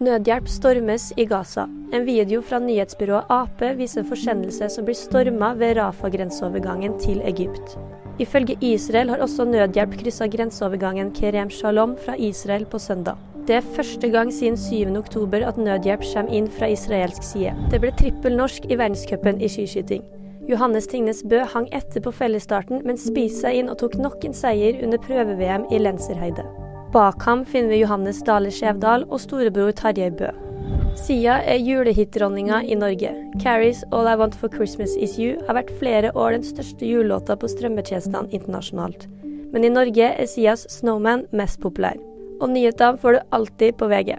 Nødhjelp stormes i Gaza. En video fra nyhetsbyrået Ap viser en forsendelse som blir storma ved Rafa-grenseovergangen til Egypt. Ifølge Israel har også nødhjelp kryssa grenseovergangen Kerem Shalom fra Israel på søndag. Det er første gang siden 7. oktober at nødhjelp kommer inn fra israelsk side. Det ble trippel norsk i verdenscupen i skiskyting. Johannes Tingnes Bø hang etter på fellesstarten, men spiste seg inn og tok nok en seier under prøve-VM i Lenzerheide. Bak ham finner vi Johannes Dale Skjevdal og storebror Tarjei Bø. Sia er julehitdronninga i Norge. Carries All I Want For Christmas Is You har vært flere år den største julelåta på strømmetjenestene internasjonalt. Men i Norge er Sias Snowman mest populær. Og nyhetene får du alltid på VG.